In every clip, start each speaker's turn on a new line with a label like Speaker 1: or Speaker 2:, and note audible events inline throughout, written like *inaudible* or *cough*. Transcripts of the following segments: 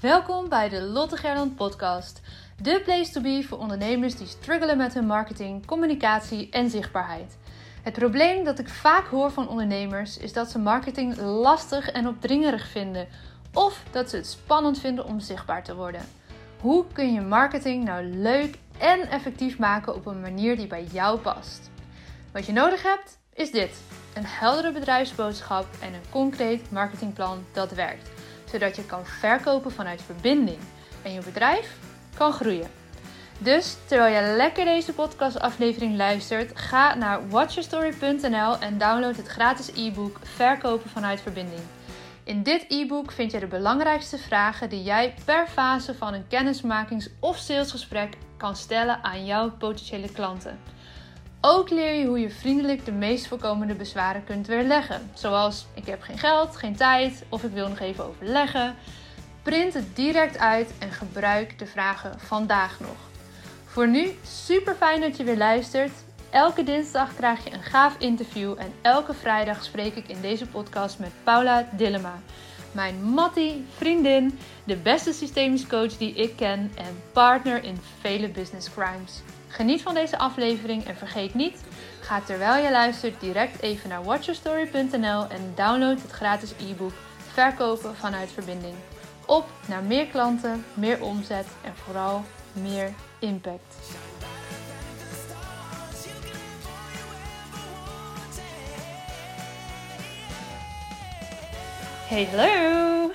Speaker 1: Welkom bij de Lotte Gerland podcast. De place to be voor ondernemers die struggelen met hun marketing, communicatie en zichtbaarheid. Het probleem dat ik vaak hoor van ondernemers is dat ze marketing lastig en opdringerig vinden of dat ze het spannend vinden om zichtbaar te worden. Hoe kun je marketing nou leuk en effectief maken op een manier die bij jou past? Wat je nodig hebt is dit: een heldere bedrijfsboodschap en een concreet marketingplan dat werkt, zodat je kan verkopen vanuit verbinding en je bedrijf kan groeien. Dus terwijl je lekker deze podcastaflevering luistert, ga naar watchyourstory.nl en download het gratis e-book Verkopen vanuit verbinding. In dit e-book vind je de belangrijkste vragen die jij per fase van een kennismakings- of salesgesprek kan stellen aan jouw potentiële klanten. Ook leer je hoe je vriendelijk de meest voorkomende bezwaren kunt weerleggen. Zoals ik heb geen geld, geen tijd of ik wil nog even overleggen. Print het direct uit en gebruik de vragen vandaag nog. Voor nu super fijn dat je weer luistert. Elke dinsdag krijg je een gaaf interview en elke vrijdag spreek ik in deze podcast met Paula Dillema. Mijn Mattie, vriendin, de beste systemisch coach die ik ken en partner in vele business crimes. Geniet van deze aflevering en vergeet niet, ga terwijl je luistert direct even naar watchyourstory.nl en download het gratis e-book Verkopen vanuit verbinding. Op naar meer klanten, meer omzet en vooral meer impact. Hey, hallo!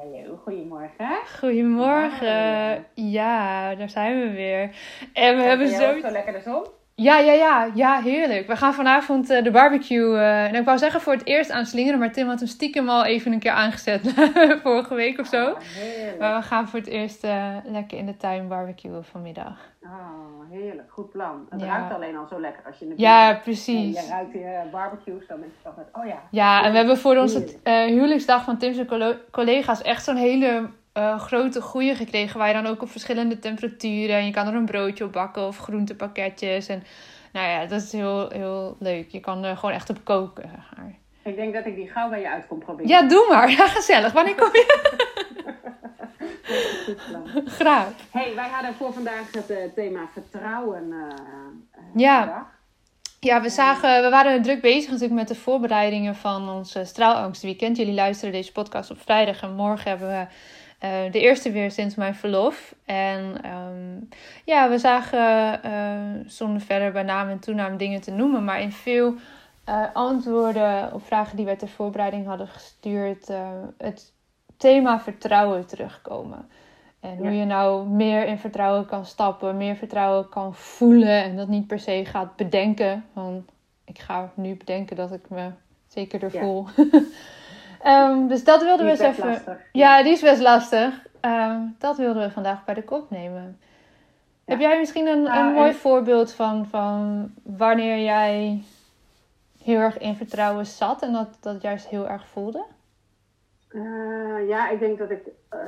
Speaker 2: Hallo, goedemorgen.
Speaker 1: Goedemorgen. Ja, daar zijn we weer. En we hebben zo...
Speaker 2: zo lekker de zon?
Speaker 1: Ja, ja, ja, ja, heerlijk. We gaan vanavond uh, de barbecue. Uh, en ik wou zeggen voor het eerst aanslingeren, maar Tim had hem stiekem al even een keer aangezet *laughs* vorige week of zo.
Speaker 2: Heerlijk.
Speaker 1: Maar we gaan voor het eerst uh, lekker in de tuin barbecuen vanmiddag.
Speaker 2: Oh, heerlijk. Goed plan. Het
Speaker 1: Ja.
Speaker 2: ruikt alleen al zo lekker als je in de
Speaker 1: Ja, precies.
Speaker 2: En je ruikt die eh, barbecues, dan denk je toch met, oh ja.
Speaker 1: Ja, en we hebben voor onze eh, huwelijksdag van Tim's collega's echt zo'n hele eh, grote goeie gekregen. Waar je dan ook op verschillende temperaturen. En je kan er een broodje op bakken of groentepakketjes. En nou ja, dat is heel, heel leuk. Je kan er gewoon echt op koken. zeg maar.
Speaker 2: Ik denk dat ik die gauw bij je uit kom proberen.
Speaker 1: Ja, doe maar. Ja, gezellig. Wanneer kom je? *laughs* Graag.
Speaker 2: hey, wij hadden voor vandaag het eh, thema vertrouwen eh,
Speaker 1: Ja.
Speaker 2: bedacht.
Speaker 1: Ja, we, zagen, we waren druk bezig natuurlijk met de voorbereidingen van ons straalangstweekend. Jullie luisteren deze podcast op vrijdag en morgen hebben we eh, de eerste weer sinds mijn verlof. En ehm, ja, we zagen, eh, zonder verder bij naam en toenaam dingen te noemen, maar in veel eh, antwoorden op vragen die wij ter voorbereiding hadden gestuurd, het thema vertrouwen terugkomen. En hoe je nou meer in vertrouwen kan stappen, meer vertrouwen kan voelen en dat niet per se gaat bedenken. Want ik ga nu bedenken dat ik me zekerder
Speaker 2: Ja. *laughs*
Speaker 1: Ehm, dus dat wilden
Speaker 2: Die
Speaker 1: we eens even.
Speaker 2: lastig.
Speaker 1: Ja, die is best lastig. Ehm, dat wilden we vandaag bij de kop nemen. Heb jij misschien een,
Speaker 2: Nou,
Speaker 1: een mooi
Speaker 2: en-
Speaker 1: voorbeeld van, van wanneer jij heel erg in vertrouwen zat en dat dat juist heel erg voelde?
Speaker 2: Eh, ja, ik denk dat ik eh,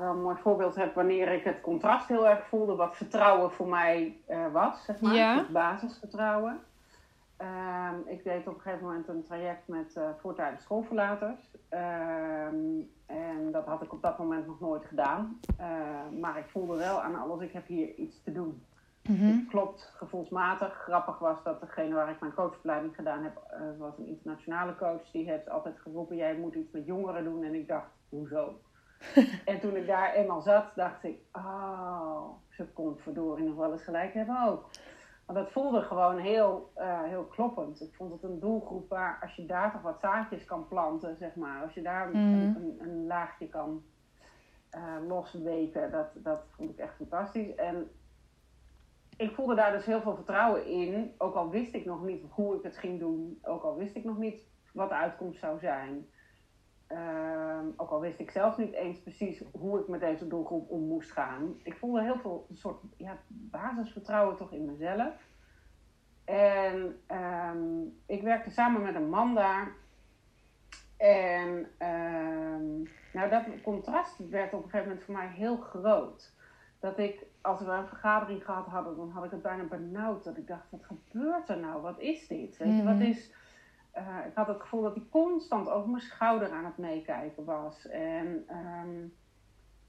Speaker 2: wel een mooi voorbeeld heb wanneer ik het contrast heel erg voelde, wat vertrouwen voor mij eh, was, zeg maar.
Speaker 1: Ja.
Speaker 2: Dus basisvertrouwen. Ehm, ik deed op een gegeven moment een traject met voortijdig schoolverlaters. Ehm, en dat had ik op dat moment nog nooit gedaan. Eh, maar ik voelde wel aan alles, ik heb hier iets te doen.
Speaker 1: Mhm.
Speaker 2: Klopt, gevoelsmatig. Grappig was dat degene waar ik mijn coachopleiding gedaan heb, eh, was een internationale coach. Die heeft altijd geroepen, jij moet iets met jongeren doen. En ik dacht, hoezo? *laughs* en toen ik daar eenmaal zat, dacht ik, oh, ze kon verdorie nog wel eens gelijk hebben ook. Want dat voelde gewoon heel, eh, heel kloppend. Ik vond het een doelgroep waar, als je daar toch wat zaadjes kan planten, zeg maar. Als je daar een,
Speaker 1: Mhm.
Speaker 2: een, een laagje kan eh, losweken, dat, dat vond ik echt fantastisch. En ik voelde daar dus heel veel vertrouwen in. Ook al wist ik nog niet hoe ik het ging doen. Ook al wist ik nog niet wat de uitkomst zou zijn. Ehm, ook al wist ik zelf niet eens precies hoe ik met deze doelgroep om moest gaan. Ik voelde heel veel een soort ja, basisvertrouwen toch in mezelf. En ehm, ik werkte samen met een man daar. En ehm, nou, dat contrast werd op een gegeven moment voor mij heel groot. Dat ik, als we een vergadering gehad hadden, dan had ik het bijna benauwd. Dat ik dacht, wat gebeurt er nou? Wat is dit? Weet je, wat
Speaker 1: Mhm.
Speaker 2: is... eh, ik had het gevoel dat hij constant over mijn schouder aan het meekijken was. En ehm,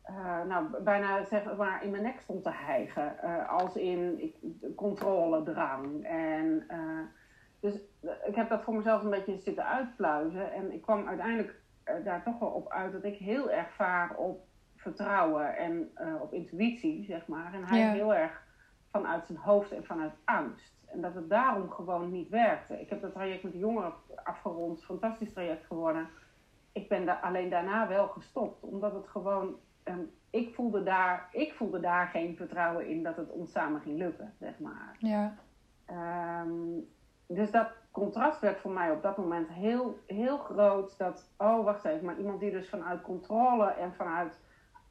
Speaker 2: eh, nou, bijna zeg maar in mijn nek stond te hijgen. als in ik, controledrang. En, dus ik heb dat voor mezelf een beetje zitten uitpluizen. En ik kwam uiteindelijk daar toch wel op uit dat ik heel erg vaar op vertrouwen en op intuïtie, zeg maar. En hij heel erg vanuit zijn hoofd en vanuit angst. En dat het daarom gewoon niet werkte. Ik heb dat traject met de jongeren afgerond, fantastisch traject geworden. Ik ben daar alleen daarna wel gestopt, omdat het gewoon. Ehm, ik, voelde daar, ik voelde daar geen vertrouwen in dat het ons samen ging lukken, zeg maar. Ja. Ehm, dus dat contrast werd voor mij op dat moment heel, heel groot. Dat, oh wacht even, maar iemand die dus vanuit controle en vanuit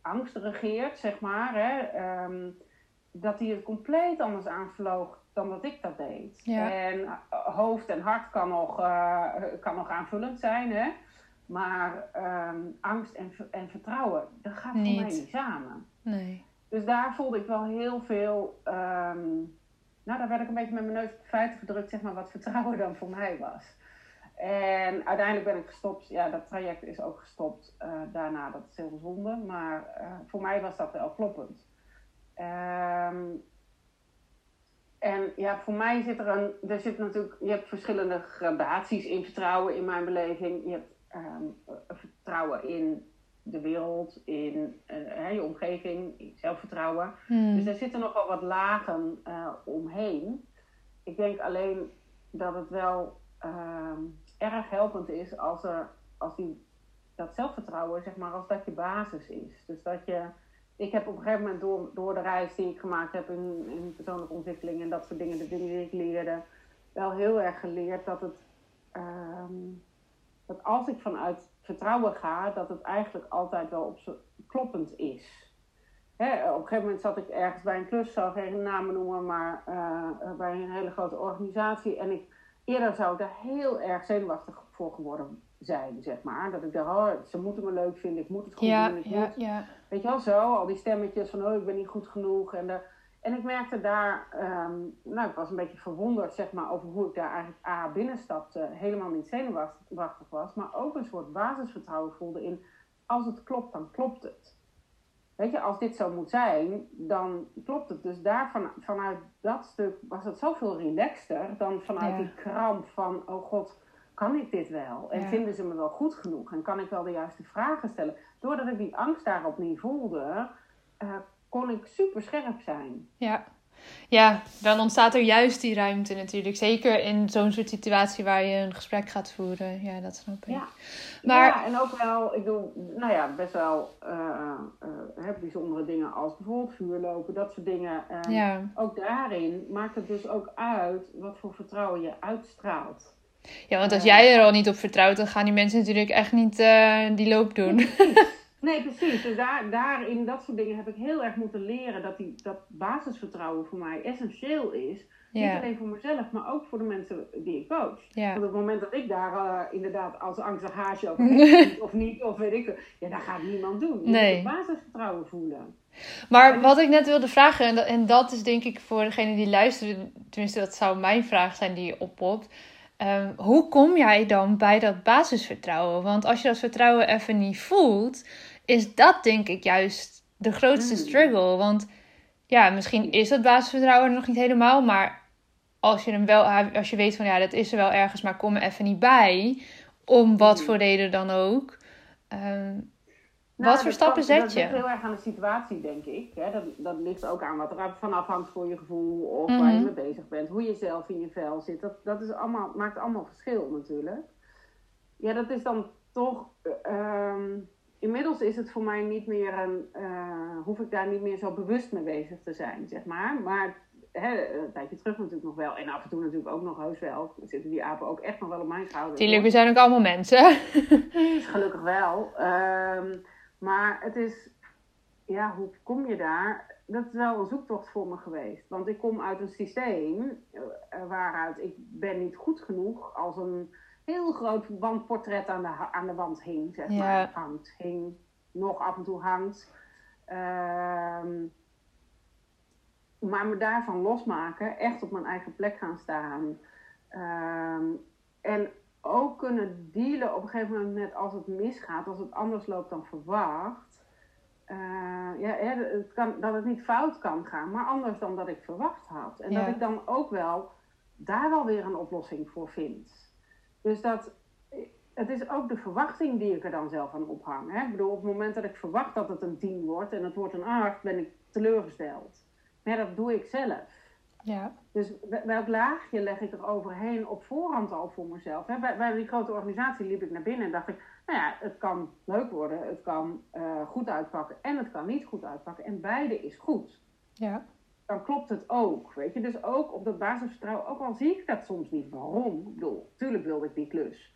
Speaker 2: angst regeert, zeg maar. Hè, ehm, dat hij het compleet anders aanvloog dan dat ik dat deed. En eh, hoofd en hart kan nog, uh, kan nog aanvullend zijn, hè? maar ehm, angst en, en vertrouwen, dat gaat voor mij niet samen. Nee. Dus daar voelde ik wel heel veel. Ehm, nou, daar werd ik een beetje met mijn neus op feiten gedrukt, zeg maar, wat vertrouwen dan voor mij was. En uiteindelijk ben ik gestopt. Ja, dat traject is ook gestopt uh, daarna. Dat is heel zonde. Maar voor mij was dat wel kloppend. Um, en ja, voor mij zit er een, er zit natuurlijk, je hebt verschillende gradaties in vertrouwen in mijn beleving. Je hebt um, vertrouwen in de wereld, in uh, je omgeving, in zelfvertrouwen. Hmm. Dus er zitten nog wel wat lagen uh, omheen. Ik denk alleen dat het wel uh, erg helpend is als, er, als die, dat zelfvertrouwen, zeg maar, als dat je basis is. Dus dat je ik heb op een gegeven moment door, door de reis die ik gemaakt heb in, in persoonlijke ontwikkeling en dat soort dingen, de dingen die ik leerde, wel heel erg geleerd dat het. Ehm, dat als ik vanuit vertrouwen ga, dat het eigenlijk altijd wel op kloppend is. Hè, op een gegeven moment zat ik ergens bij een klus, zal geen namen noemen, maar uh, bij een hele grote organisatie. En ik, eerder zou ik daar heel erg zenuwachtig voor geworden zijn, zeg maar. Dat ik dacht, oh, ze moeten me leuk vinden, ik moet het goed doen. Ik ja, moet, ja. Weet je wel, zo, al die stemmetjes van, oh, ik ben niet goed genoeg. En, de, en ik merkte daar, ehm, nou, ik was een beetje verwonderd, zeg maar, over hoe ik daar eigenlijk A, binnenstapte, helemaal niet zenuwachtig was, maar ook een soort basisvertrouwen voelde in, als het klopt, dan klopt het. Weet je, als dit zo moet zijn, dan klopt het. Dus daar vanuit dat stuk was het zoveel relaxter dan vanuit die kramp van, oh god, kan ik dit wel? En vinden ze me wel goed genoeg? En kan ik wel de juiste vragen stellen? Doordat ik die angst daarop niet voelde, uh, kon ik super scherp zijn.
Speaker 1: Ja. Ja, dan ontstaat er juist die ruimte natuurlijk. Zeker in zo'n soort situatie waar je een gesprek gaat voeren. Ja, dat snap ik.
Speaker 2: Ja, maar... ja en ook wel, ik doe, nou ja, best wel uh, uh, bijzondere dingen als bijvoorbeeld vuurlopen, dat soort dingen. ja. Ook daarin maakt het dus ook uit wat voor vertrouwen je uitstraalt.
Speaker 1: Ja, want als jij er al niet op vertrouwt, dan gaan die mensen natuurlijk echt niet uh, die loop doen. *laughs*
Speaker 2: Nee, precies. Dus daar, daarin, dat soort dingen heb ik heel erg moeten leren dat die, dat basisvertrouwen voor mij essentieel is. Niet alleen voor mezelf, maar ook voor de mensen die ik coach. Ja. Want op het moment dat ik daar uh, inderdaad als angstig haasje over *laughs* heb, of niet, of weet ik ja, dat gaat niemand doen. Je nee. moet basisvertrouwen voelen.
Speaker 1: Maar wat ik net wilde vragen, en dat, en dat is denk ik voor degene die luisteren, tenminste dat zou mijn vraag zijn die je oppopt. Um, hoe kom jij dan bij dat basisvertrouwen? Want als je dat vertrouwen even niet voelt, is dat denk ik juist de grootste hmm. struggle. Want ja, misschien is dat basisvertrouwen nog niet helemaal, maar als je hem wel, als je weet van ja, dat is er wel ergens, maar kom er even niet bij, om wat hmm. voor reden dan ook. Um, nou, wat voor stappen zet je? Dat
Speaker 2: ligt heel erg aan de situatie, denk ik. Hè? Dat, dat ligt ook aan wat er van afhangt voor je gevoel of waar je mhm. mee bezig bent. Hoe je zelf in je vel zit. Dat, dat is allemaal, maakt allemaal verschil natuurlijk. Ja, dat is dan toch... Uh, inmiddels is het voor mij niet meer een... Uh, hoef ik daar niet meer zo bewust mee bezig te zijn, zeg maar. Maar hè, een tijdje terug natuurlijk nog wel. En af en toe natuurlijk ook nog heus wel. Zitten die apen ook echt nog wel op mijn schouder.
Speaker 1: Tuurlijk, we zijn ook allemaal mensen. *laughs*
Speaker 2: Gelukkig wel. Um, maar het is, ja, hoe kom je daar? Dat is wel een zoektocht voor me geweest. Want ik kom uit een systeem uh, waaruit ik ben niet goed genoeg als een heel groot wandportret aan de, aan de wand hing, zeg maar. Hangt, hing, nog af en toe hangt. Ehm, maar me daarvan losmaken, echt op mijn eigen plek gaan staan. Ehm, en ook kunnen dealen op een gegeven moment met als het misgaat, als het anders loopt dan verwacht. Uh, ja, het kan, dat het niet fout kan gaan, maar anders dan dat ik verwacht had. En dat ik dan ook wel daar wel weer een oplossing voor vind. Dus dat, het is ook de verwachting die ik er dan zelf aan ophang. Hè? Ik bedoel, op het moment dat ik verwacht dat het een 10 wordt en het wordt een 8, ben ik teleurgesteld. Maar dat doe ik zelf. Ja. Dus welk laagje leg ik er overheen op voorhand al voor mezelf? Hè? Bij, bij die grote organisatie liep ik naar binnen en dacht ik, nou ja, het kan leuk worden, het kan uh, goed uitpakken en het kan niet goed uitpakken. En beide is goed. Ja. Dan klopt het ook, weet je. Dus ook op dat basisvertrouwen, ook al zie ik dat soms niet waarom. Ik bedoel, tuurlijk wilde ik die klus.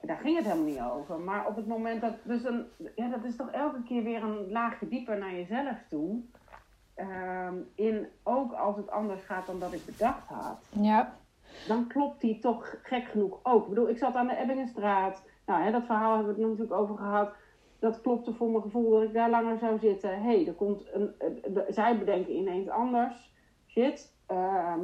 Speaker 2: Daar ging het helemaal niet over. Maar op het moment dat, dus een, ja, dat is toch elke keer weer een laagje dieper naar jezelf toe. Ehm, in ook als het anders gaat dan dat ik bedacht had. Ja. Dan klopt die toch gek genoeg ook. Ik bedoel, ik zat aan de Ebbingenstraat. Nou, hè, dat verhaal hebben we het natuurlijk over gehad. Dat klopte voor mijn gevoel dat ik daar langer zou zitten. Hé, hey, er komt een, zij bedenken ineens anders. Shit. Ehm,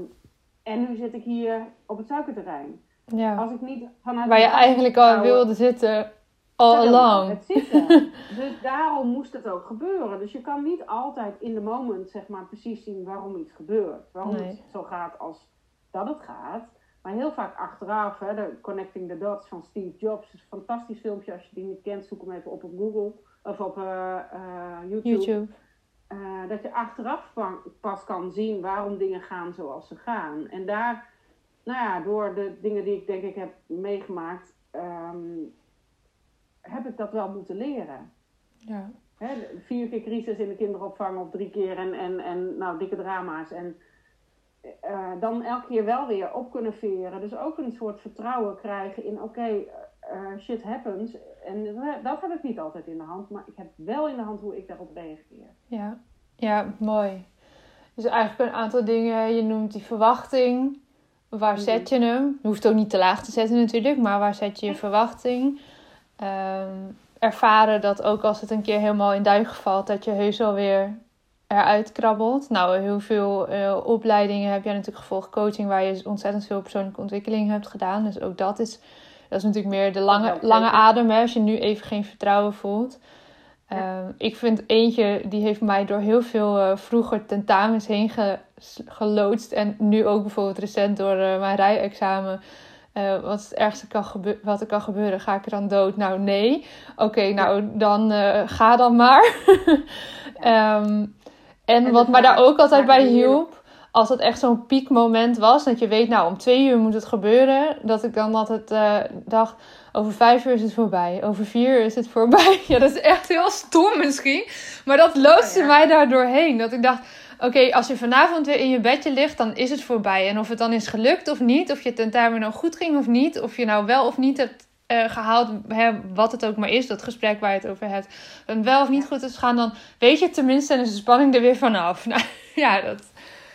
Speaker 2: en nu zit ik hier op het suikerterrein. Ja. Als ik niet
Speaker 1: vanuit Waar je eigenlijk al wilde zitten all along. Het zitten. *laughs*
Speaker 2: dus daarom moest het ook gebeuren. Dus je kan niet altijd in de moment zeg maar precies zien waarom iets gebeurt. Waarom het zo gaat als dat het gaat. Maar heel vaak achteraf, hè, de Connecting the Dots van Steve Jobs, is een fantastisch filmpje. Als je die niet kent, zoek hem even op op Google of op uh, YouTube. YouTube. Uh, dat je achteraf pas kan zien waarom dingen gaan zoals ze gaan. En daar, nou ja, door de dingen die ik denk ik heb meegemaakt, um, heb ik dat wel moeten leren. Ja. Vier keer crisis in de kinderopvang of drie keer en, en, en nou, dikke drama's. En uh, dan elke keer wel weer op kunnen veren. Dus ook een soort vertrouwen krijgen in: oké, okay, uh, shit happens. En dat heb ik niet altijd in de hand, maar ik heb wel in de hand hoe ik daarop reageer.
Speaker 1: Ja, ja mooi. Dus eigenlijk een aantal dingen. Je noemt die verwachting. Waar mhm. zet je hem? Je hoeft ook niet te laag te zetten natuurlijk, maar waar zet je je verwachting? Um, ervaren dat ook als het een keer helemaal in duigen valt, dat je heus alweer eruit krabbelt. Nou, heel veel uh, opleidingen heb jij natuurlijk gevolgd, coaching, waar je ontzettend veel persoonlijke ontwikkeling hebt gedaan. Dus ook dat is, dat is natuurlijk meer de lange, lange adem, hè, als je nu even geen vertrouwen voelt. Ehm, ik vind eentje, die heeft mij door heel veel uh, vroeger tentamens heen ge geloodst. En nu ook bijvoorbeeld recent door uh, mijn rijexamen. Uh, wat het ergste kan wat er kan gebeuren, ga ik er dan dood? Nou, nee. Oké, nou dan ga dan maar. *laughs* um, En, wat mij daar ook altijd bij hielp, als het echt zo'n piekmoment was, dat je weet, nou om twee uur moet het gebeuren, dat ik dan altijd uh, dacht, over vijf uur is het voorbij, over vier uur is het voorbij. *laughs* Ja, dat is echt heel stom misschien, maar dat loodste mij daar doorheen. Dat ik dacht, oké, als je vanavond weer in je bedje ligt, dan is het voorbij. En of het dan is gelukt of niet, of je tentamen nou goed ging of niet, of je nou wel of niet hebt uh, gehaald, hè, wat het ook maar is, dat gesprek waar je het over hebt, en wel of niet goed is gaan, dan weet je tenminste en is de spanning er weer vanaf. *laughs* Nou, ja, dat.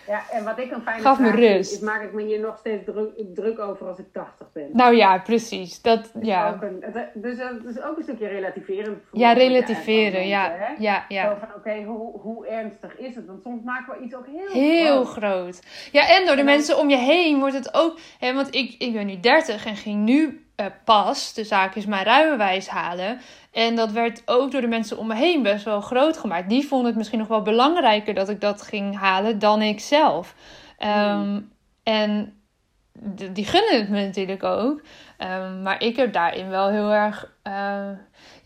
Speaker 2: Ja, en wat ik een fijne Gaf me rust. is, maak ik me hier nog steeds druk, druk over als ik 80 ben.
Speaker 1: Nou ja, precies. Dat, ja.
Speaker 2: Een, dus dat is ook een stukje relativeren.
Speaker 1: Ja, relativeren, ja. ja, ja.
Speaker 2: Zo van, oké, hoe, hoe ernstig is het? Want soms maken we iets ook heel,
Speaker 1: heel groot. Ja, en door de mensen om je heen wordt het ook... Hè, want ik, ik ben nu 30 en ging nu uh, pas, de zaak is mijn rijbewijs halen. En dat werd ook door de mensen om me heen best wel groot gemaakt. Die vonden het misschien nog wel belangrijker dat ik dat ging halen dan ik zelf. Ehm, en die gunnen het me natuurlijk ook. Ehm, maar ik heb daarin wel heel erg. Uh,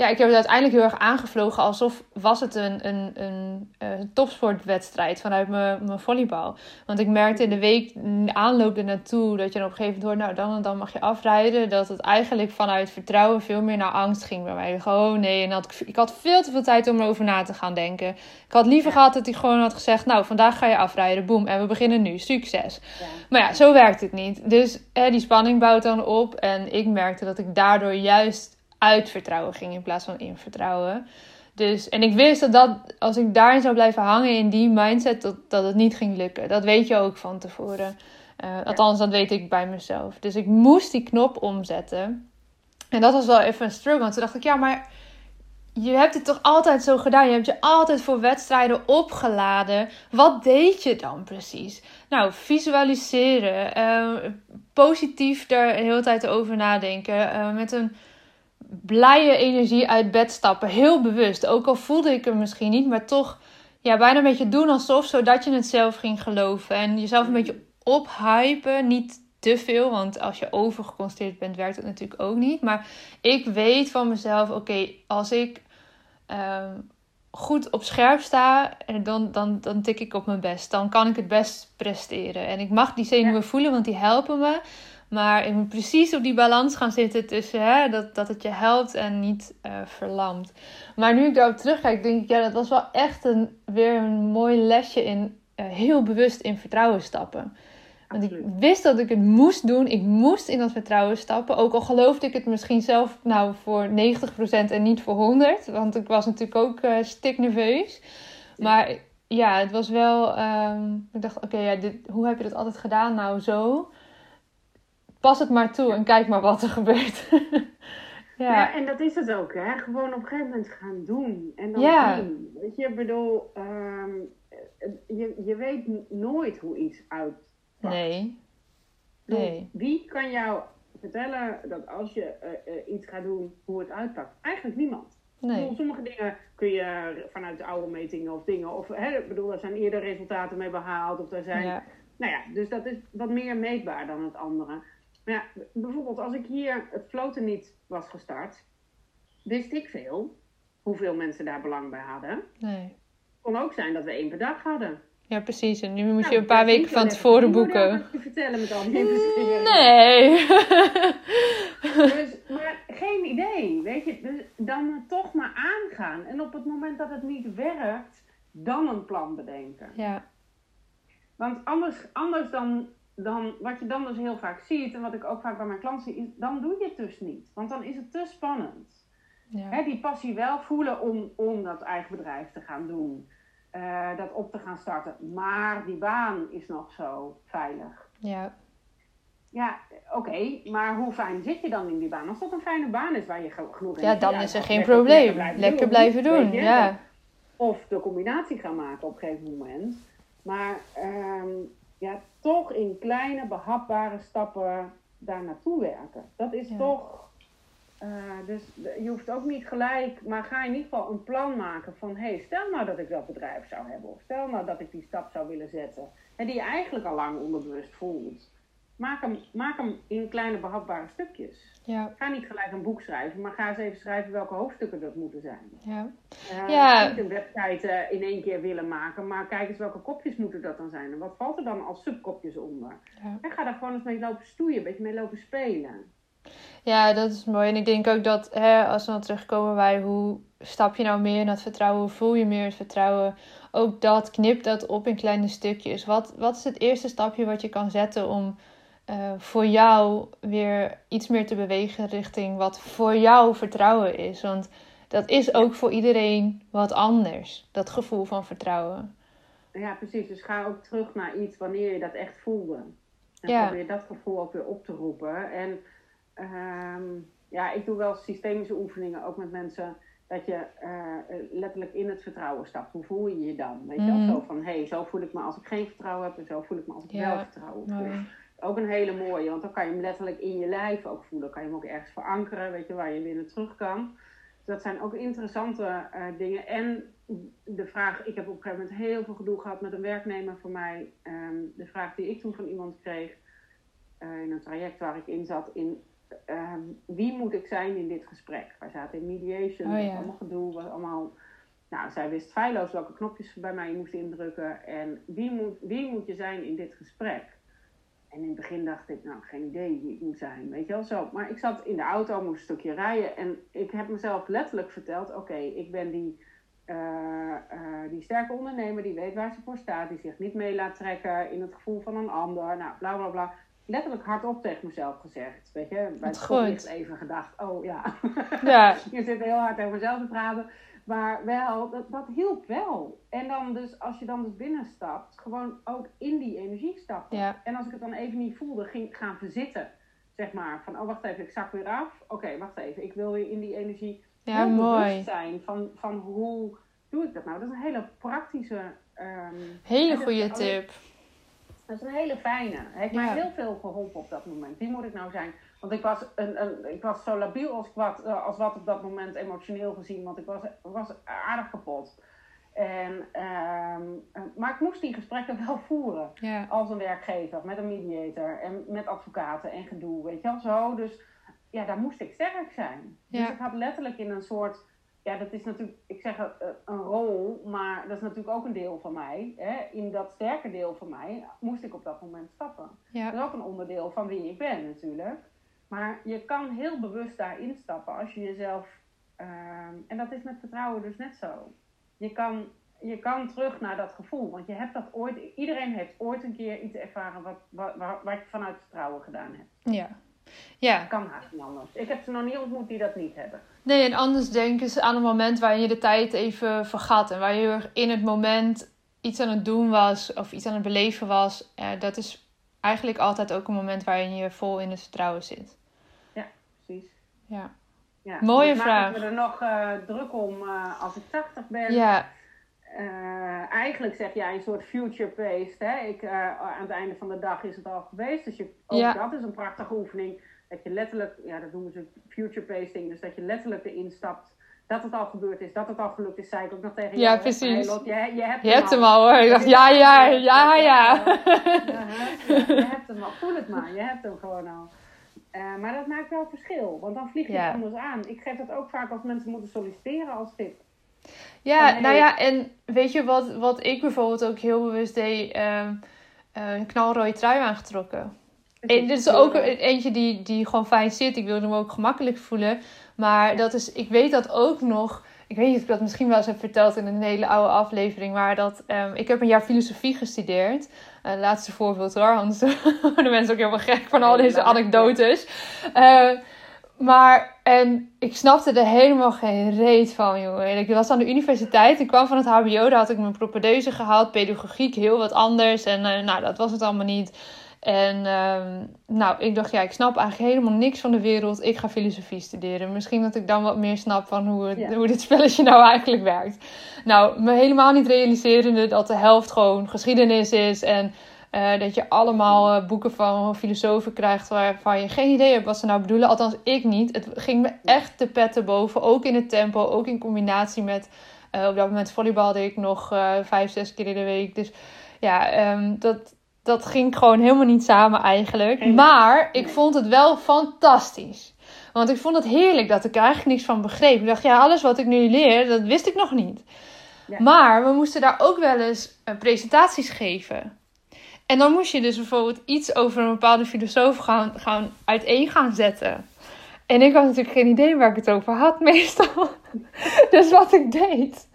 Speaker 1: ja, ik heb het uiteindelijk heel erg aangevlogen alsof was het een, een, een, een topsportwedstrijd vanuit mijn, mijn volleybal. Want ik merkte in de week aanloop naartoe dat je dan op een gegeven moment hoort, nou dan en dan mag je afrijden. Dat het eigenlijk vanuit vertrouwen veel meer naar angst ging bij mij. Gewoon nee, en had ik, ik had veel te veel tijd om erover na te gaan denken. Ik had liever gehad dat hij gewoon had gezegd, nou vandaag ga je afrijden, boem, en we beginnen nu, succes. Maar ja, zo werkt het niet. Dus hè, die spanning bouwt dan op en ik merkte dat ik daardoor juist uit vertrouwen ging in plaats van in vertrouwen. Dus, en ik wist dat, dat als ik daarin zou blijven hangen in die mindset, dat, dat het niet ging lukken. Dat weet je ook van tevoren. Uh, althans, dat weet ik bij mezelf. Dus ik moest die knop omzetten. En dat was wel even een struggle. Want toen dacht ik, ja, maar je hebt het toch altijd zo gedaan? Je hebt je altijd voor wedstrijden opgeladen. Wat deed je dan precies? Nou, visualiseren. Uh, positief er de hele tijd over nadenken. Uh, met een blije energie uit bed stappen. Heel bewust. Ook al voelde ik hem misschien niet, maar toch ja, bijna een beetje doen alsof, zodat je het zelf ging geloven. En jezelf een beetje ophypen. Niet te veel, want als je overgeconcentreerd bent, werkt het natuurlijk ook niet. Maar ik weet van mezelf, oké, als ik ehm, goed op scherp sta, dan, dan, dan tik ik op mijn best. Dan kan ik het best presteren. En ik mag die zenuwen voelen, want die helpen me. Maar ik moet precies op die balans gaan zitten tussen hè, dat, dat het je helpt en niet uh, verlamt. Maar nu ik daarop terugkijk, denk ik, ja, dat was wel echt een, weer een mooi lesje in uh, heel bewust in vertrouwen stappen. Want ik wist dat ik het moest doen. Ik moest in dat vertrouwen stappen. Ook al geloofde ik het misschien zelf nou voor 90% en niet voor 100%. Want ik was natuurlijk ook uh, stiknerveus. Maar ja, het was wel... Um, ik dacht, oké, ja, dit, hoe heb je dat altijd gedaan? Nou, zo. Pas het maar toe en kijk maar wat er gebeurt. *laughs*
Speaker 2: ja. ja. en dat is het ook, hè. Gewoon op een gegeven moment gaan doen. En dan ja. doen. Weet je, ik bedoel... Um, je, je weet nooit hoe iets uit
Speaker 1: Nee. nee.
Speaker 2: Wie kan jou vertellen dat als je uh, uh, iets gaat doen, hoe het uitpakt? Eigenlijk niemand. Nee. Bedoel, sommige dingen kun je vanuit de oude metingen of dingen, of hè, ik bedoel, er zijn eerder resultaten mee behaald, of er zijn. Ja. Nou ja, dus dat is wat meer meetbaar dan het andere. Ja, bijvoorbeeld als ik hier het floten niet was gestart, wist ik veel hoeveel mensen daar belang bij hadden. Nee. Het kon ook zijn dat we één per dag hadden.
Speaker 1: Ja, precies. En nu moet nou, je een paar weken van tevoren boeken.
Speaker 2: Je vertellen met al die.
Speaker 1: Nee.
Speaker 2: dus, maar geen idee, weet je. Dus dan toch maar aangaan. En op het moment dat het niet werkt, dan een plan bedenken.
Speaker 1: Ja.
Speaker 2: Want anders, anders dan, dan, wat je dan dus heel vaak ziet, en wat ik ook vaak bij mijn klanten zie, is, dan doe je het dus niet. Want dan is het te spannend. Ja. die passie wel voelen om, om dat eigen bedrijf te gaan doen. Uh, dat op te gaan starten. Maar die baan is nog zo veilig.
Speaker 1: Ja.
Speaker 2: Ja, oké, maar hoe fijn zit je dan in die baan? Als dat een fijne baan is waar je genoeg
Speaker 1: Ja, dan is er geen probleem. Lekker blijven, doen, ja.
Speaker 2: Of de combinatie gaan maken op een gegeven moment. Maar um, ja, toch in kleine, behapbare stappen daar naartoe werken. Dat is toch uh, dus je hoeft ook niet gelijk, maar ga in ieder geval een plan maken van: hé, hey, stel nou dat ik dat bedrijf zou hebben, of stel nou dat ik die stap zou willen zetten, en die je eigenlijk al lang onderbewust voelt. Maak hem, maak hem in kleine behapbare stukjes. Ja. Ga niet gelijk een boek schrijven, maar ga eens even schrijven welke hoofdstukken dat moeten zijn.
Speaker 1: Ja.
Speaker 2: Uh, ja. Niet een website uh, in één keer willen maken, maar kijk eens welke kopjes moeten dat dan zijn. En wat valt er dan als subkopjes onder? Ja. En ga daar gewoon eens mee lopen stoeien, een beetje mee lopen spelen.
Speaker 1: Ja, dat is mooi. En ik denk ook dat hè, als we dan terugkomen bij hoe stap je nou meer in dat vertrouwen, hoe voel je meer het vertrouwen, ook dat, knip dat op in kleine stukjes. Wat, wat is het eerste stapje wat je kan zetten om uh, voor jou weer iets meer te bewegen richting wat voor jou vertrouwen is? Want dat is ook voor iedereen wat anders, dat gevoel van vertrouwen.
Speaker 2: Ja, precies. Dus ga ook terug naar iets wanneer je dat echt voelde. En ja. probeer dat gevoel ook weer op te roepen. En Um, ja, ik doe wel systemische oefeningen ook met mensen. Dat je uh, letterlijk in het vertrouwen stapt. Hoe voel je je dan? Weet je wel? Mhm. Zo van, hé, hey, zo voel ik me als ik geen vertrouwen heb. En zo voel ik me als ik wel vertrouwen voel. Ook een hele mooie, want dan kan je hem letterlijk in je lijf ook voelen. Kan je hem ook ergens verankeren, weet je, waar je weer terug kan. Dus dat zijn ook interessante uh, dingen. En de vraag, ik heb op een gegeven moment heel veel gedoe gehad met een werknemer van mij. Um, de vraag die ik toen van iemand kreeg, uh, in een traject waar ik in zat, in Ehm, wie moet ik zijn in dit gesprek? Wij zaten in mediation, oh, ja. allemaal gedoe, was allemaal... Nou, zij wist feilloos welke knopjes bij mij moest indrukken en wie moet, wie moet je zijn in dit gesprek? En in het begin dacht ik, nou, geen idee wie ik moet zijn, weet je wel zo. Maar ik zat in de auto, moest een stukje rijden en ik heb mezelf letterlijk verteld, oké, ik ben die, uh, uh, die sterke ondernemer die weet waar ze voor staat, die zich niet mee laat trekken in het gevoel van een ander, nou, bla bla bla letterlijk hardop tegen mezelf gezegd. Weet je, bij het schoollicht even gedacht, oh ja, ja. *laughs* je zit heel hard over mezelf te praten. Maar wel, dat, dat hielp wel. En dan dus, als je dan dus binnenstapt, gewoon ook in die energie stappen. Ja. En als ik het dan even niet voelde, ging gaan verzitten. Zeg maar, van, oh wacht even, ik zak weer af. Oké, wacht even, ik wil weer in die energie
Speaker 1: ja, mooi.
Speaker 2: zijn van, van hoe doe ik dat nou. Dat is een hele praktische... Um,
Speaker 1: hele goede tip.
Speaker 2: Dat is een hele fijne. Heeft mij heel veel geholpen op dat moment. Wie moet ik nou zijn Want ik was, een, een, ik was zo labiel als wat, eh, als wat op dat moment emotioneel gezien. Want ik was, was aardig kapot. En, ehm, eh, maar ik moest die gesprekken wel voeren.
Speaker 1: Ja.
Speaker 2: Als een werkgever, met een mediator en met advocaten en gedoe, weet je wel zo. Dus ja, daar moest ik sterk zijn.
Speaker 1: Ja.
Speaker 2: Dus ik had letterlijk in een soort, ja, dat is natuurlijk, ik zeg een, een rol, maar dat is natuurlijk ook een deel van mij. Hè? In dat sterke deel van mij moest ik op dat moment stappen.
Speaker 1: Ja.
Speaker 2: Dat is ook een onderdeel van wie ik ben natuurlijk. Maar je kan heel bewust daarin stappen als je jezelf, ehm, en dat is met vertrouwen dus net zo. Je kan, je kan terug naar dat gevoel, want je hebt dat ooit, iedereen heeft ooit een keer iets ervaren wat, wat, wat, wat je vanuit vertrouwen gedaan hebt.
Speaker 1: Ja. Ja.
Speaker 2: Dat kan haast niet anders. Ik heb ze nog niet ontmoet die dat niet hebben.
Speaker 1: Nee, en anders denken ze aan een moment waarin je de tijd even vergat. En waar je in het moment iets aan het doen was of iets aan het beleven was. Eh, dat is eigenlijk altijd ook een moment waarin je vol in het vertrouwen zit.
Speaker 2: Ja, precies.
Speaker 1: Ja.
Speaker 2: Ja.
Speaker 1: Mooie
Speaker 2: ik maak
Speaker 1: vraag.
Speaker 2: me er nog eh, druk om eh, als ik 80 ben.
Speaker 1: Ja,
Speaker 2: Eh, eigenlijk zeg jij een soort future-paced. Hè? Ik, aan het einde van de dag is het al geweest. Dus je, ook
Speaker 1: Ja.
Speaker 2: dat is een prachtige oefening. Dat je letterlijk, ja, dat noemen ze future-pacing. Dus dat je letterlijk erin stapt. Dat het al gebeurd is, dat het al gelukt is, zei ik ook nog tegen
Speaker 1: Ja,
Speaker 2: jou. hè,
Speaker 1: precies.
Speaker 2: Lot, je, je hebt
Speaker 1: je hebt hem al hoor. Ik dacht, ja, ja, ja, ja.
Speaker 2: je hebt hem al, voel het maar. Je hebt hem gewoon al. Eh, maar dat maakt wel verschil, want dan vlieg je
Speaker 1: Ja.
Speaker 2: het anders aan. Ik geef dat ook vaak als mensen moeten solliciteren als tip.
Speaker 1: Ja, nou ja, en weet je wat, wat ik bijvoorbeeld ook heel bewust deed? ehm, eh, een knalrode trui aangetrokken. En dit is ook een- eentje die, die gewoon fijn zit. Ik wilde me ook gemakkelijk voelen. Maar dat is, ik weet dat ook nog. Ik weet niet of ik dat misschien wel eens heb verteld in een hele oude aflevering. Maar dat ehm, ik heb een jaar filosofie gestudeerd. Eh, laatste voorbeeld hoor. Anders worden mensen ook helemaal gek van al deze anekdotes. Eh, maar, en ik snapte er helemaal geen reet van, jongen. En ik was aan de universiteit. Ik kwam van het HBO. Daar had ik mijn propedeuse gehaald. Pedagogiek, heel wat anders. En eh, nou, dat was het allemaal niet. En ehm, nou, ik dacht, ja, ik snap eigenlijk helemaal niks van de wereld. Ik ga filosofie studeren. Misschien dat ik dan wat meer snap van hoe, het,
Speaker 2: Ja.
Speaker 1: hoe dit spelletje nou eigenlijk werkt. Nou, me helemaal niet realiserende dat de helft gewoon geschiedenis is. En eh, dat je allemaal eh, boeken van filosofen krijgt waarvan je geen idee hebt wat ze nou bedoelen. Althans, ik niet. Het ging me echt te petten boven. Ook in het tempo, ook in combinatie met... eh, op dat moment volleybalde ik nog vijf, zes keer in de week. Dus ja, ehm, dat, dat ging gewoon helemaal niet samen eigenlijk. Maar ik vond het wel fantastisch. Want ik vond het heerlijk dat ik er eigenlijk niks van begreep. Ik dacht, ja, alles wat ik nu leer, dat wist ik nog niet.
Speaker 2: Ja.
Speaker 1: Maar we moesten daar ook wel eens eh, presentaties geven. En dan moest je dus bijvoorbeeld iets over een bepaalde filosoof gaan, gaan uiteen gaan zetten. En ik had natuurlijk geen idee waar ik het over had, *laughs* meestal. *laughs* Dus wat ik deed.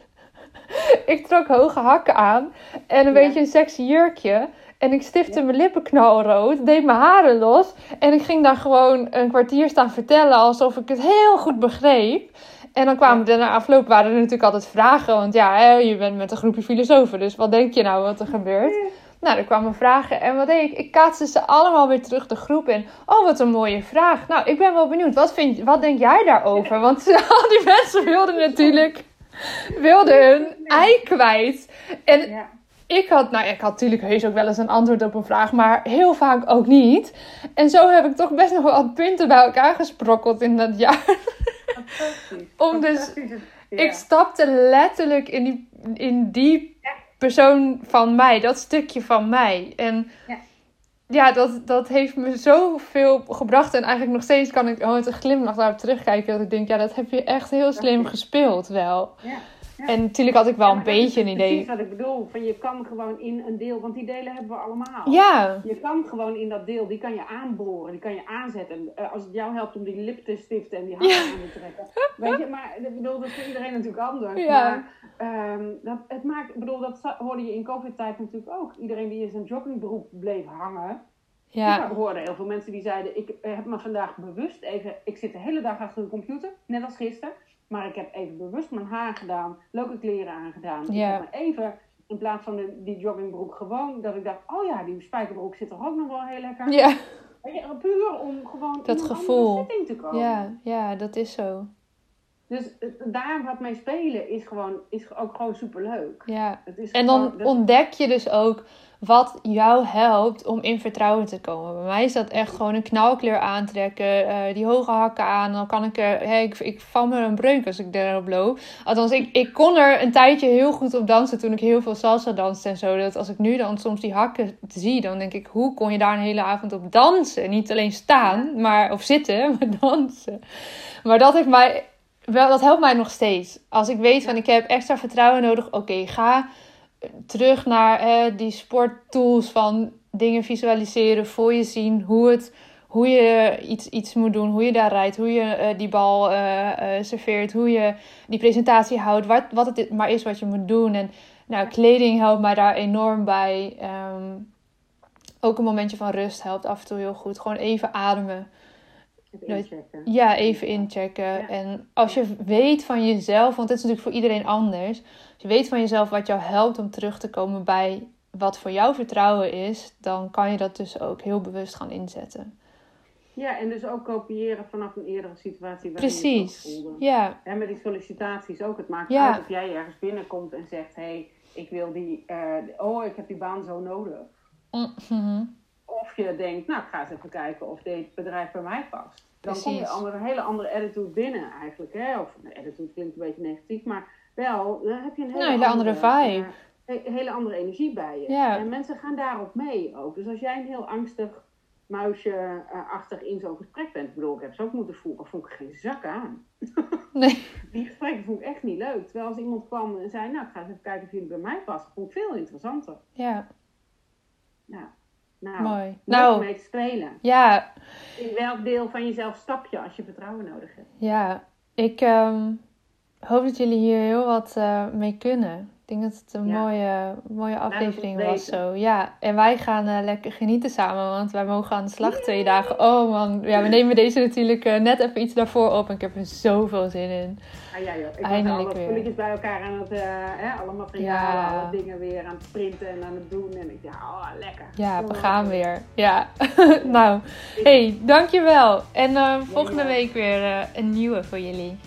Speaker 1: *laughs* Ik trok hoge hakken aan en een
Speaker 2: Ja.
Speaker 1: beetje een sexy jurkje. En ik stifte mijn lippen knalrood, deed mijn haren los. En ik ging daar gewoon een kwartier staan vertellen alsof ik het heel goed begreep. En dan kwamen er na afloop waren er natuurlijk altijd vragen. Want ja, je bent met een groepje filosofen. Dus wat denk je nou wat er gebeurt? Nou, er kwamen vragen. En wat deed ik? Ik kaatste ze allemaal weer terug de groep in. Oh, wat een mooie vraag. Nou, ik ben wel benieuwd. Wat, vind, wat denk jij daarover? Want *laughs* al die mensen wilden natuurlijk... Wilden hun ei kwijt. En
Speaker 2: Ja.
Speaker 1: Ik had, nou, ik had natuurlijk heus ook wel eens een antwoord op een vraag, maar heel vaak ook niet. En zo heb ik toch best nog wel wat punten bij elkaar gesprokkeld in dat jaar.
Speaker 2: Fantastisch. *laughs*
Speaker 1: Om dus-.
Speaker 2: Ja.
Speaker 1: Ik stapte letterlijk in die, in die persoon van mij, dat stukje van mij. En
Speaker 2: Ja.
Speaker 1: ja, dat, dat heeft me zoveel gebracht. En eigenlijk nog steeds kan ik oh, met een glimlach daarop terugkijken. Dat ik denk, ja, dat heb je echt heel slim gespeeld wel.
Speaker 2: Ja. Ja.
Speaker 1: En natuurlijk had ik wel
Speaker 2: Ja,
Speaker 1: een beetje een idee.
Speaker 2: Precies wat ik bedoel. Van je kan gewoon in een deel, want die delen hebben we allemaal.
Speaker 1: Ja,
Speaker 2: Je kan gewoon in dat deel, die kan je aanboren, die kan je aanzetten. Eh, als het jou helpt om die lip te stiften en die handen aan te trekken. Weet je, maar ik bedoel, dat is voor iedereen natuurlijk anders.
Speaker 1: Ja.
Speaker 2: Maar ehm, dat, het maakt, ik bedoel, dat hoorde je in covid-tijd natuurlijk ook. Iedereen die in zijn joggingbroek bleef hangen.
Speaker 1: ja,
Speaker 2: Ik hoorde heel veel mensen die zeiden, ik heb me vandaag bewust even, ik zit de hele dag achter de computer, net als gisteren. Maar ik heb even bewust mijn haar gedaan, leuke kleren aangedaan.
Speaker 1: Ja.
Speaker 2: Ik heb me even, in plaats van de, die joggingbroek gewoon, dat ik dacht, oh ja, die spijkerbroek zit er ook nog wel heel lekker.
Speaker 1: ja.
Speaker 2: Weet je, puur om gewoon
Speaker 1: Dat
Speaker 2: in een
Speaker 1: gevoel.
Speaker 2: setting te komen.
Speaker 1: Ja, ja, dat is zo.
Speaker 2: Dus daar wat mee spelen is, gewoon, is ook gewoon superleuk.
Speaker 1: Ja. en dan ontdek je dus ook wat jou helpt om in vertrouwen te komen. Bij mij is dat echt gewoon een knalkleur aantrekken, uh, die hoge hakken aan. Dan kan ik er, hey, ik, ik val me een breuk als ik erop loop. Althans, ik, ik kon er een tijdje heel goed op dansen toen ik heel veel salsa danste en zo. Dat als ik nu dan soms die hakken zie, dan denk ik, hoe kon je daar een hele avond op dansen? Niet alleen staan, maar, of zitten, *laughs* maar dansen. Maar dat heeft mij, wel, dat helpt mij nog steeds. Als ik weet van ik heb extra vertrouwen nodig, oké, ga terug naar eh, die sporttools van dingen visualiseren, voor je zien hoe, het, hoe je iets, iets moet doen, hoe je daar rijdt, hoe je uh, die bal uh, serveert, hoe je die presentatie houdt, wat, wat het maar is wat je moet doen. En nou, kleding helpt mij daar enorm bij. Um, ook een momentje van rust helpt af en toe heel goed. Gewoon even ademen.
Speaker 2: Even inchecken.
Speaker 1: Ja, even inchecken. En als je weet van jezelf, want het is natuurlijk voor iedereen anders. Als je weet van jezelf wat jou helpt om terug te komen bij wat voor jou vertrouwen is, dan kan je dat dus ook heel bewust gaan inzetten.
Speaker 2: Ja, en dus ook kopiëren vanaf een eerdere situatie.
Speaker 1: Precies.
Speaker 2: Je.
Speaker 1: Ja.
Speaker 2: En met die sollicitaties ook. Het maakt uit of jij ergens binnenkomt en zegt: hé, hey, ik wil die, uh, oh, ik heb die baan zo nodig.
Speaker 1: Mm
Speaker 2: Of je denkt: nou, ik ga eens even kijken of dit bedrijf bij mij past. Dan kom je een hele andere attitude binnen eigenlijk. Hè? Of attitude klinkt een beetje negatief, maar wel, dan heb je een hele,
Speaker 1: nou, andere, vibe.
Speaker 2: Uh, hele andere energie bij je.
Speaker 1: Ja.
Speaker 2: En mensen gaan daarop mee ook. Dus als jij een heel angstig muisje-achtig in zo'n gesprek bent. Ik bedoel, ik heb ze ook moeten voeren. Vond ik geen zak aan. *laughs*
Speaker 1: Nee.
Speaker 2: Die gesprekken vond ik echt niet leuk. Terwijl als iemand kwam en zei, nou, ik ga eens even kijken of jullie bij mij passen. Vond ik veel interessanter.
Speaker 1: Ja.
Speaker 2: Ja. Nou,
Speaker 1: Mooi.
Speaker 2: Nou, mee te spelen.
Speaker 1: Ja.
Speaker 2: In welk deel van jezelf stap je als je vertrouwen nodig hebt?
Speaker 1: Ja, ik um, hoop dat jullie hier heel wat uh, mee kunnen. Ik denk dat het een mooie, mooie aflevering was zo. Ja, en wij gaan uh, lekker genieten samen, want wij mogen aan de slag twee dagen. Oh man, ja, we nemen deze natuurlijk uh, net even iets daarvoor op en ik heb er zoveel zin in.
Speaker 2: Ah, ja, joh. Ik Eindelijk alle spulletjes bij elkaar aan het, uh, hè, alle materialen, ja. alle dingen weer aan het printen en aan het doen. En ik dacht, oh, lekker.
Speaker 1: Ja, we gaan weer. Ja, *laughs* nou, hey, dankjewel. En volgende week weer een nieuwe voor jullie.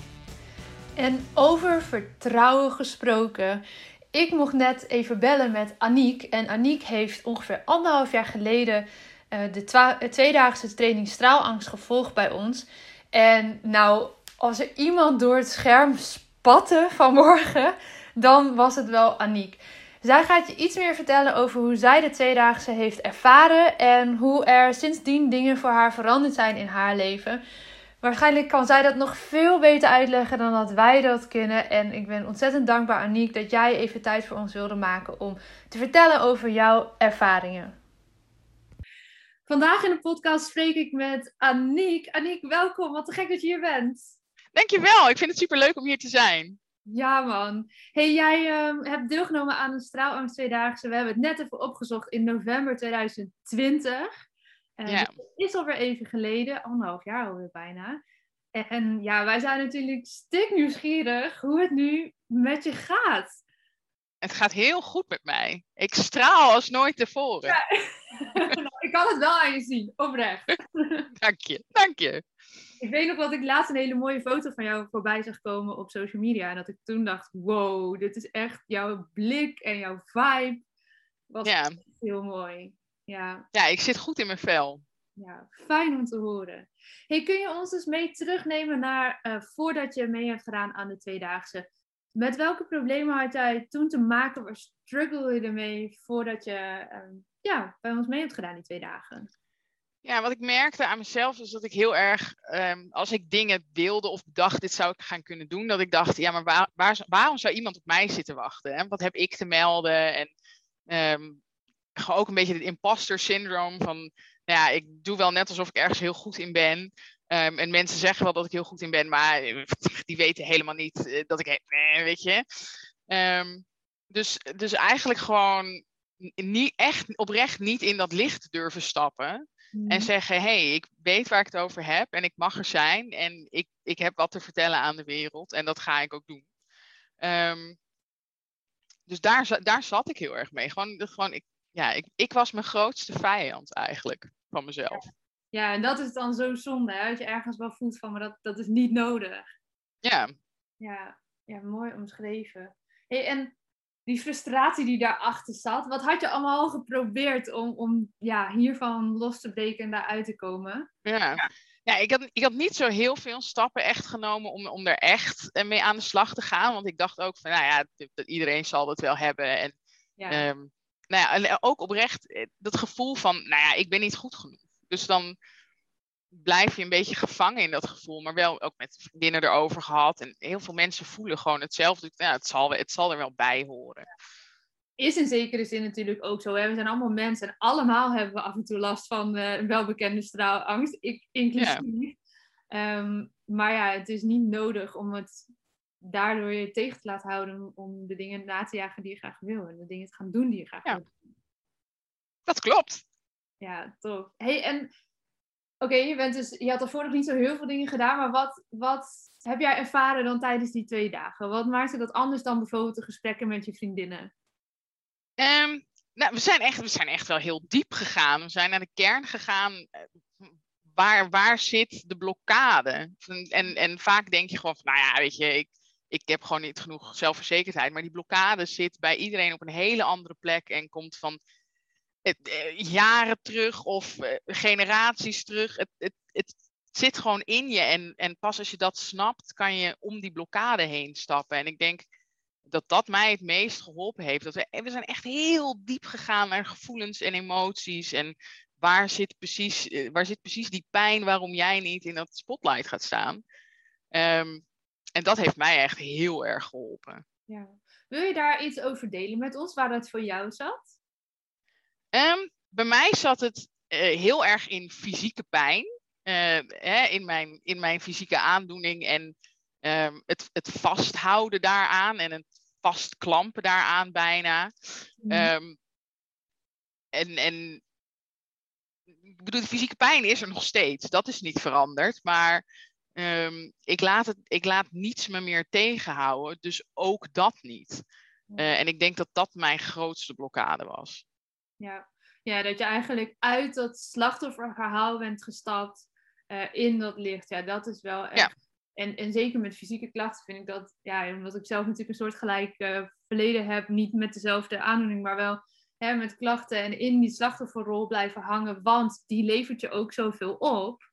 Speaker 1: En over vertrouwen gesproken. Ik mocht net even bellen met Aniek. En Aniek heeft ongeveer anderhalf jaar geleden uh, de tweedaagse training straalangst gevolgd bij ons. En nou, als er iemand door het scherm spatte vanmorgen, dan was het wel Aniek. Zij gaat je iets meer vertellen over hoe zij de tweedaagse heeft ervaren en hoe er sindsdien dingen voor haar veranderd zijn in haar leven. Waarschijnlijk kan zij dat nog veel beter uitleggen dan dat wij dat kunnen. En ik ben ontzettend dankbaar, Aniek, dat jij even tijd voor ons wilde maken om te vertellen over jouw ervaringen. Vandaag in de podcast spreek ik met Aniek. Aniek, welkom. Wat te gek dat je hier bent.
Speaker 3: Dankjewel. Ik vind het super leuk om hier te zijn.
Speaker 1: Ja, man. Hey, jij um, hebt deelgenomen aan de Straalangst Tweedaagse. We hebben het net even opgezocht in november 2020. Uh, ja. Dat is alweer even geleden, anderhalf jaar alweer bijna. En ja, wij zijn natuurlijk stik nieuwsgierig hoe het nu met je gaat.
Speaker 3: Het gaat heel goed met mij. Ik straal als nooit tevoren. Ja. *laughs*
Speaker 1: nou, ik kan het wel aan je zien, oprecht. *laughs*
Speaker 3: dank je, dank je.
Speaker 1: Ik weet nog dat ik laatst een hele mooie foto van jou voorbij zag komen op social media. En dat ik toen dacht, wow, dit is echt jouw blik en jouw vibe. Was ja. heel mooi. Ja.
Speaker 3: ja, ik zit goed in mijn vel.
Speaker 1: Ja, fijn om te horen. Hey, kun je ons dus mee terugnemen naar uh, voordat je mee hebt gedaan aan de tweedaagse? Met welke problemen had jij toen te maken? Waar struggle je ermee voordat je uh, ja, bij ons mee hebt gedaan die twee dagen?
Speaker 3: Ja, wat ik merkte aan mezelf is dat ik heel erg, um, als ik dingen wilde of dacht, dit zou ik gaan kunnen doen, dat ik dacht, ja, maar waar, waar, waarom zou iemand op mij zitten wachten? En wat heb ik te melden? En um, ook een beetje het imposter syndroom van, nou ja, ik doe wel net alsof ik ergens heel goed in ben. Um, en mensen zeggen wel dat ik heel goed in ben, maar *laughs* die weten helemaal niet eh, dat ik, eh, weet je. Um, dus, dus eigenlijk gewoon niet, echt oprecht niet in dat licht durven stappen. En mhm. zeggen, hé, hey, ik weet waar ik het over heb en ik mag er zijn. En ik, ik heb wat te vertellen aan de wereld en dat ga ik ook doen. Um, dus daar, daar zat ik heel erg mee. Gewoon, gewoon ik, ja, ik, ik was mijn grootste vijand eigenlijk van mezelf.
Speaker 1: Ja, en dat is dan zo zonde, hè? dat je ergens wel voelt van, maar dat, dat is niet nodig.
Speaker 3: Ja,
Speaker 1: Ja, ja mooi omschreven. Hey, en die frustratie die daarachter zat, wat had je allemaal al geprobeerd om, om ja, hiervan los te breken en daaruit te komen?
Speaker 3: Ja. Ja, ik had, ik had niet zo heel veel stappen echt genomen om, om er echt mee aan de slag te gaan. Want ik dacht ook van, nou ja, iedereen zal dat wel hebben. En, ja. Ehm, nou ja, en ook oprecht eh, dat gevoel van, nou ja, ik ben niet goed genoeg. Dus dan blijf je een beetje gevangen in dat gevoel. Maar wel ook met vriendinnen erover gehad. En heel veel mensen voelen gewoon hetzelfde. Nou, het, zal, het zal er wel bij horen
Speaker 1: is in zekere zin natuurlijk ook zo. Hè? We zijn allemaal mensen en allemaal hebben we af en toe last van uh, een welbekende straalangst, ik inclusief. Ehm, maar ja, het is niet nodig om het daardoor je tegen te laten houden om de dingen na te jagen die je graag wil en de dingen te gaan doen die je graag ja. wil.
Speaker 3: Dat klopt.
Speaker 1: Ja, tof. Hey, en oké, je bent dus, je had daarvoor nog niet zo heel veel dingen gedaan, maar wat, wat heb jij ervaren dan tijdens die twee dagen? Wat maakte dat anders dan bijvoorbeeld de gesprekken met je vriendinnen?
Speaker 3: Um, nou, we zijn, echt, we zijn echt wel heel diep gegaan. We zijn naar de kern gegaan. Eh, waar, waar zit de blokkade? En, en vaak denk je gewoon van, nou ja, weet je, ik, ik heb gewoon niet genoeg zelfverzekerdheid. Maar die blokkade zit bij iedereen op een hele andere plek en komt van eh, jaren terug of eh, generaties terug. Het, het, het zit gewoon in je. En, en pas als je dat snapt, kan je om die blokkade heen stappen. En ik denk dat dat mij het meest geholpen heeft. Dat we, we zijn echt heel diep gegaan naar gevoelens en emoties. En waar zit precies, eh, waar zit precies die pijn waarom jij niet in dat spotlight gaat staan. Ehm, en dat heeft mij echt heel erg geholpen.
Speaker 1: Ja. Wil je daar iets over delen met ons, waar dat voor jou zat?
Speaker 3: Um, bij mij zat het uh, heel erg in fysieke pijn. Uh, hè, in, mijn, in mijn fysieke aandoening en um, het, het vasthouden daaraan en het vastklampen daaraan bijna. Um, en, en ik bedoel, de fysieke pijn is er nog steeds. Dat is niet veranderd. Maar um, ik, laat het, ik laat niets me meer tegenhouden. Dus ook dat niet. Uh, en ik denk dat dat mijn grootste blokkade was.
Speaker 1: Ja, ja dat je eigenlijk uit dat slachtofferverhaal bent gestapt uh, in dat licht. Ja, dat is wel echt ja. En, en zeker met fysieke klachten vind ik dat, ja, omdat ik zelf natuurlijk een soort gelijk uh, verleden heb, niet met dezelfde aandoening, maar wel hè, met klachten en in die slachtofferrol blijven hangen, want die levert je ook zoveel op.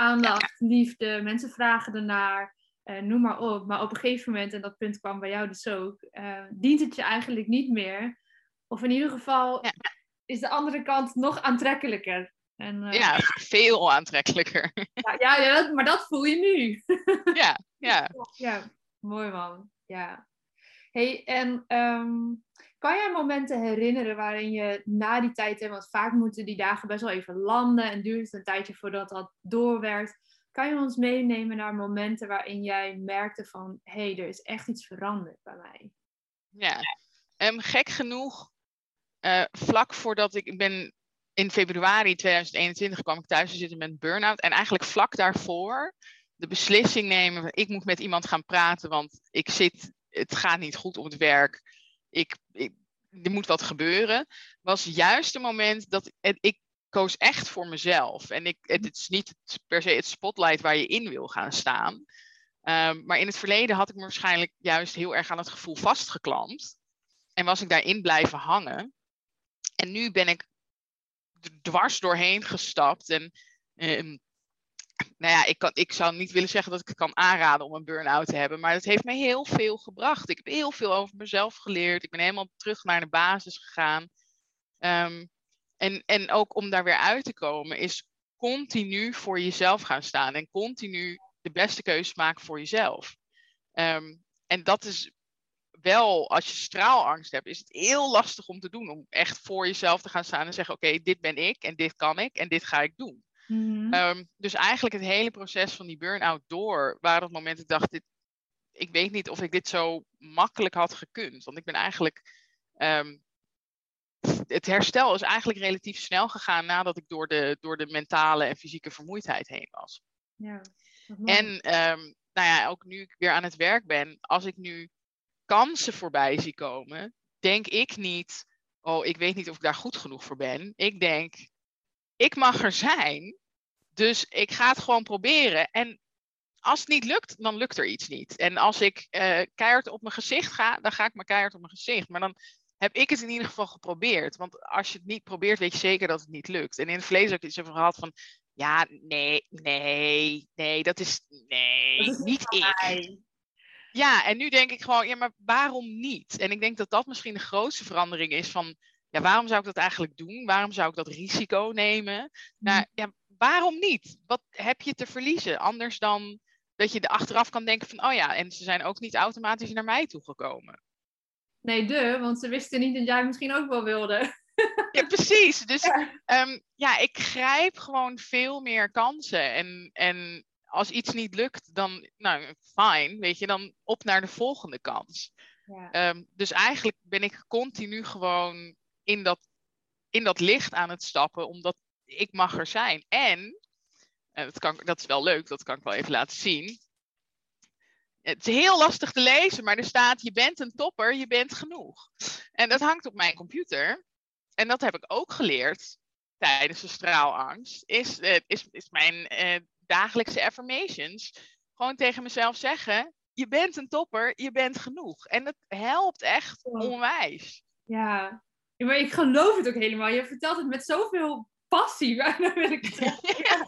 Speaker 1: Aandacht, liefde, mensen vragen ernaar, uh, noem maar op. Maar op een gegeven moment, en dat punt kwam bij jou dus ook, uh, dient het je eigenlijk niet meer. Of in ieder geval is de andere kant nog aantrekkelijker.
Speaker 3: En, uh, ja, veel aantrekkelijker.
Speaker 1: Ja, ja, ja dat, maar dat voel je nu.
Speaker 3: ja, ja. *laughs*
Speaker 1: Ja, mooi man. Ja. Hey, en um, kan jij momenten herinneren waarin je na die tijd, want vaak moeten die dagen best wel even landen en duurt het een tijdje voordat dat doorwerkt. Kan je ons meenemen naar momenten waarin jij merkte van, hé, hey, er is echt iets veranderd bij mij?
Speaker 3: Ja, um, gek genoeg, uh, vlak voordat ik, ik ben in februari 2021 kwam ik thuis te zitten met burn-out. En eigenlijk vlak daarvoor de beslissing nemen: ik moet met iemand gaan praten, want ik zit, het gaat niet goed op het werk. Ik, ik er moet wat gebeuren. Was juist het moment dat ik koos echt voor mezelf. En ik, het, is niet per se het spotlight waar je in wil gaan staan. Um, maar in het verleden had ik me waarschijnlijk juist heel erg aan het gevoel vastgeklampt. En was ik daarin blijven hangen. En nu ben ik dwars doorheen gestapt. En um, nou ja, ik, kan, ik zou niet willen zeggen dat ik het kan aanraden om een burn-out te hebben. Maar het heeft me heel veel gebracht. Ik heb heel veel over mezelf geleerd. Ik ben helemaal terug naar de basis gegaan. Um, en, en ook om daar weer uit te komen, is continu voor jezelf gaan staan. En continu de beste keuze maken voor jezelf. Um, en dat is wel, als je straalangst hebt, is het heel lastig om te doen. Om echt voor jezelf te gaan staan en zeggen: Oké, dit ben ik en dit kan ik en dit ga ik doen. Mm-hmm. Um, dus eigenlijk het hele proces van die burn-out door waren het moment dat ik dacht: dit, Ik weet niet of ik dit zo makkelijk had gekund. Want ik ben eigenlijk. Um, het herstel is eigenlijk relatief snel gegaan nadat ik door de, door de mentale en fysieke vermoeidheid heen was. Ja, en um, nou ja, ook nu ik weer aan het werk ben, als ik nu kansen voorbij zie komen, denk ik niet, oh, ik weet niet of ik daar goed genoeg voor ben. Ik denk, ik mag er zijn, dus ik ga het gewoon proberen. En als het niet lukt, dan lukt er iets niet. En als ik uh, keihard op mijn gezicht ga, dan ga ik maar keihard op mijn gezicht. Maar dan heb ik het in ieder geval geprobeerd. Want als je het niet probeert, weet je zeker dat het niet lukt. En in het vlees ook iets over gehad van, ja, nee, nee, nee, dat is, nee, dat is niet ik. Ja, en nu denk ik gewoon, ja, maar waarom niet? En ik denk dat dat misschien de grootste verandering is van, ja, waarom zou ik dat eigenlijk doen? Waarom zou ik dat risico nemen? Nou, mhm. ja, waarom niet? Wat heb je te verliezen? Anders dan dat je er achteraf kan denken van, oh ja, en ze zijn ook niet automatisch naar mij toegekomen.
Speaker 1: Nee, de, want ze wisten niet dat jij misschien ook wel wilde. *laughs*
Speaker 3: Ja, precies. Dus ja. Ehm, ja, ik grijp gewoon veel meer kansen. En, en als iets niet lukt, dan, nou, fijn, weet je, dan op naar de volgende kans. Ja. Ehm, dus eigenlijk ben ik continu gewoon in dat, in dat licht aan het stappen, omdat ik mag er zijn. En, en dat, kan, dat is wel leuk, dat kan ik wel even laten zien. Het is heel lastig te lezen, maar er staat: je bent een topper, je bent genoeg. En dat hangt op mijn computer. En dat heb ik ook geleerd tijdens de straalangst. Is, uh, is, is mijn uh, dagelijkse affirmations. Gewoon tegen mezelf zeggen: je bent een topper, je bent genoeg. En dat helpt echt onwijs.
Speaker 1: Ja. Ja, maar ik geloof het ook helemaal. Je vertelt het met zoveel passie, *laughs* wil ik zeggen.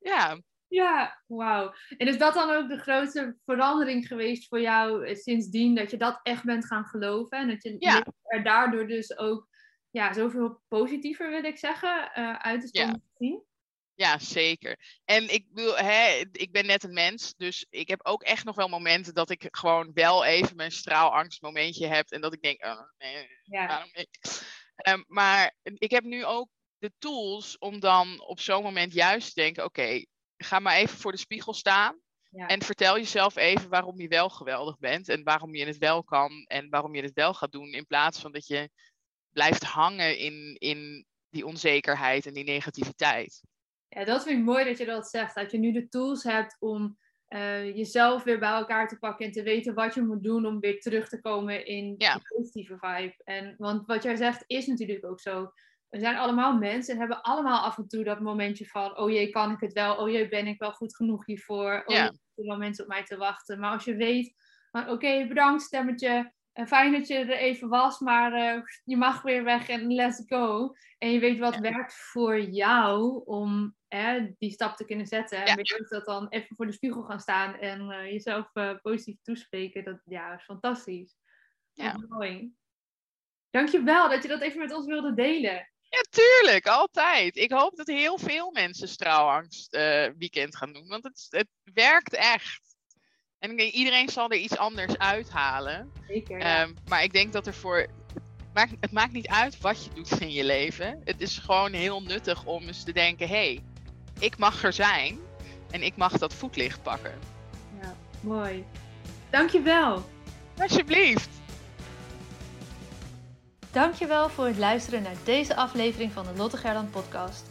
Speaker 3: ja.
Speaker 1: Ja, wauw. En is dat dan ook de grootste verandering geweest voor jou eh, sindsdien dat je dat echt bent gaan geloven? En dat je
Speaker 3: ja.
Speaker 1: er daardoor dus ook ja, zoveel positiever, wil ik zeggen, uh, uit de stand ja. zien?
Speaker 3: Ja, zeker. En ik, bedoel, hè, ik ben net een mens, dus ik heb ook echt nog wel momenten dat ik gewoon wel even mijn straalangstmomentje heb en dat ik denk, oh nee, ja. waarom niet? Um, maar ik heb nu ook de tools om dan op zo'n moment juist te denken, oké, ga maar even voor de spiegel staan. En vertel jezelf even waarom je wel geweldig bent en waarom je het wel kan en waarom je het wel gaat doen. In plaats van dat je blijft hangen in, in die onzekerheid en die negativiteit.
Speaker 1: Ja, dat vind ik mooi dat je dat zegt. Dat je nu de tools hebt om uh, jezelf weer bij elkaar te pakken en te weten wat je moet doen om weer terug te komen in ja. de positieve vibe. En, want wat jij zegt is natuurlijk ook zo we zijn allemaal mensen en hebben allemaal af en toe dat momentje van, oh jee, kan ik het wel? Oh jee, ben ik wel goed genoeg hiervoor? Oh, er wel mensen op mij te wachten. Maar als je weet, oké, bedankt stemmetje. Uh, fijn dat je er even was, maar uh, je mag weer weg en let's go. En je weet wat werkt voor jou om die stap te kunnen zetten. En weet je dat dan even voor de spiegel gaan staan en uh, jezelf positief toespreken. Dat ja, is fantastisch. Ja. Mooi. Dankjewel dat je dat even met ons wilde delen.
Speaker 3: Ja, tuurlijk, altijd. Ik hoop dat heel veel mensen straalangst weekend gaan doen, want het, het werkt echt. En ik denk, iedereen zal er iets anders uithalen.
Speaker 1: Zeker. Ja.
Speaker 3: Um, maar ik denk dat er voor. Maakt, het maakt niet uit wat je doet in je leven. Het is gewoon heel nuttig om eens te denken: hé, hey, ik mag er zijn en ik mag dat voetlicht pakken.
Speaker 1: Ja, mooi. Dankjewel.
Speaker 3: Alsjeblieft.
Speaker 1: Dankjewel voor het luisteren naar deze aflevering van de Lotte Gerland podcast.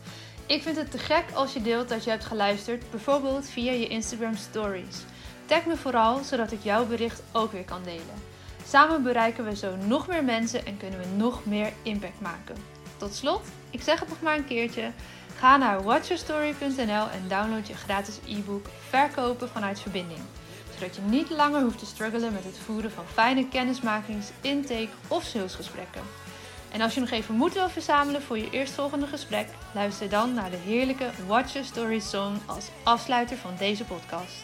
Speaker 1: Ik vind het te gek als je deelt dat je hebt geluisterd, bijvoorbeeld via je Instagram stories. Tag me vooral, zodat ik jouw bericht ook weer kan delen. Samen bereiken we zo nog meer mensen en kunnen we nog meer impact maken. Tot slot, ik zeg het nog maar een keertje. Ga naar watchyourstory.nl en download je gratis e-book Verkopen vanuit verbinding zodat je niet langer hoeft te struggelen met het voeren van fijne kennismakings, intake of salesgesprekken. En als je nog even moed wil verzamelen voor je eerstvolgende gesprek, luister dan naar de heerlijke Watch Your Story song als afsluiter van deze podcast.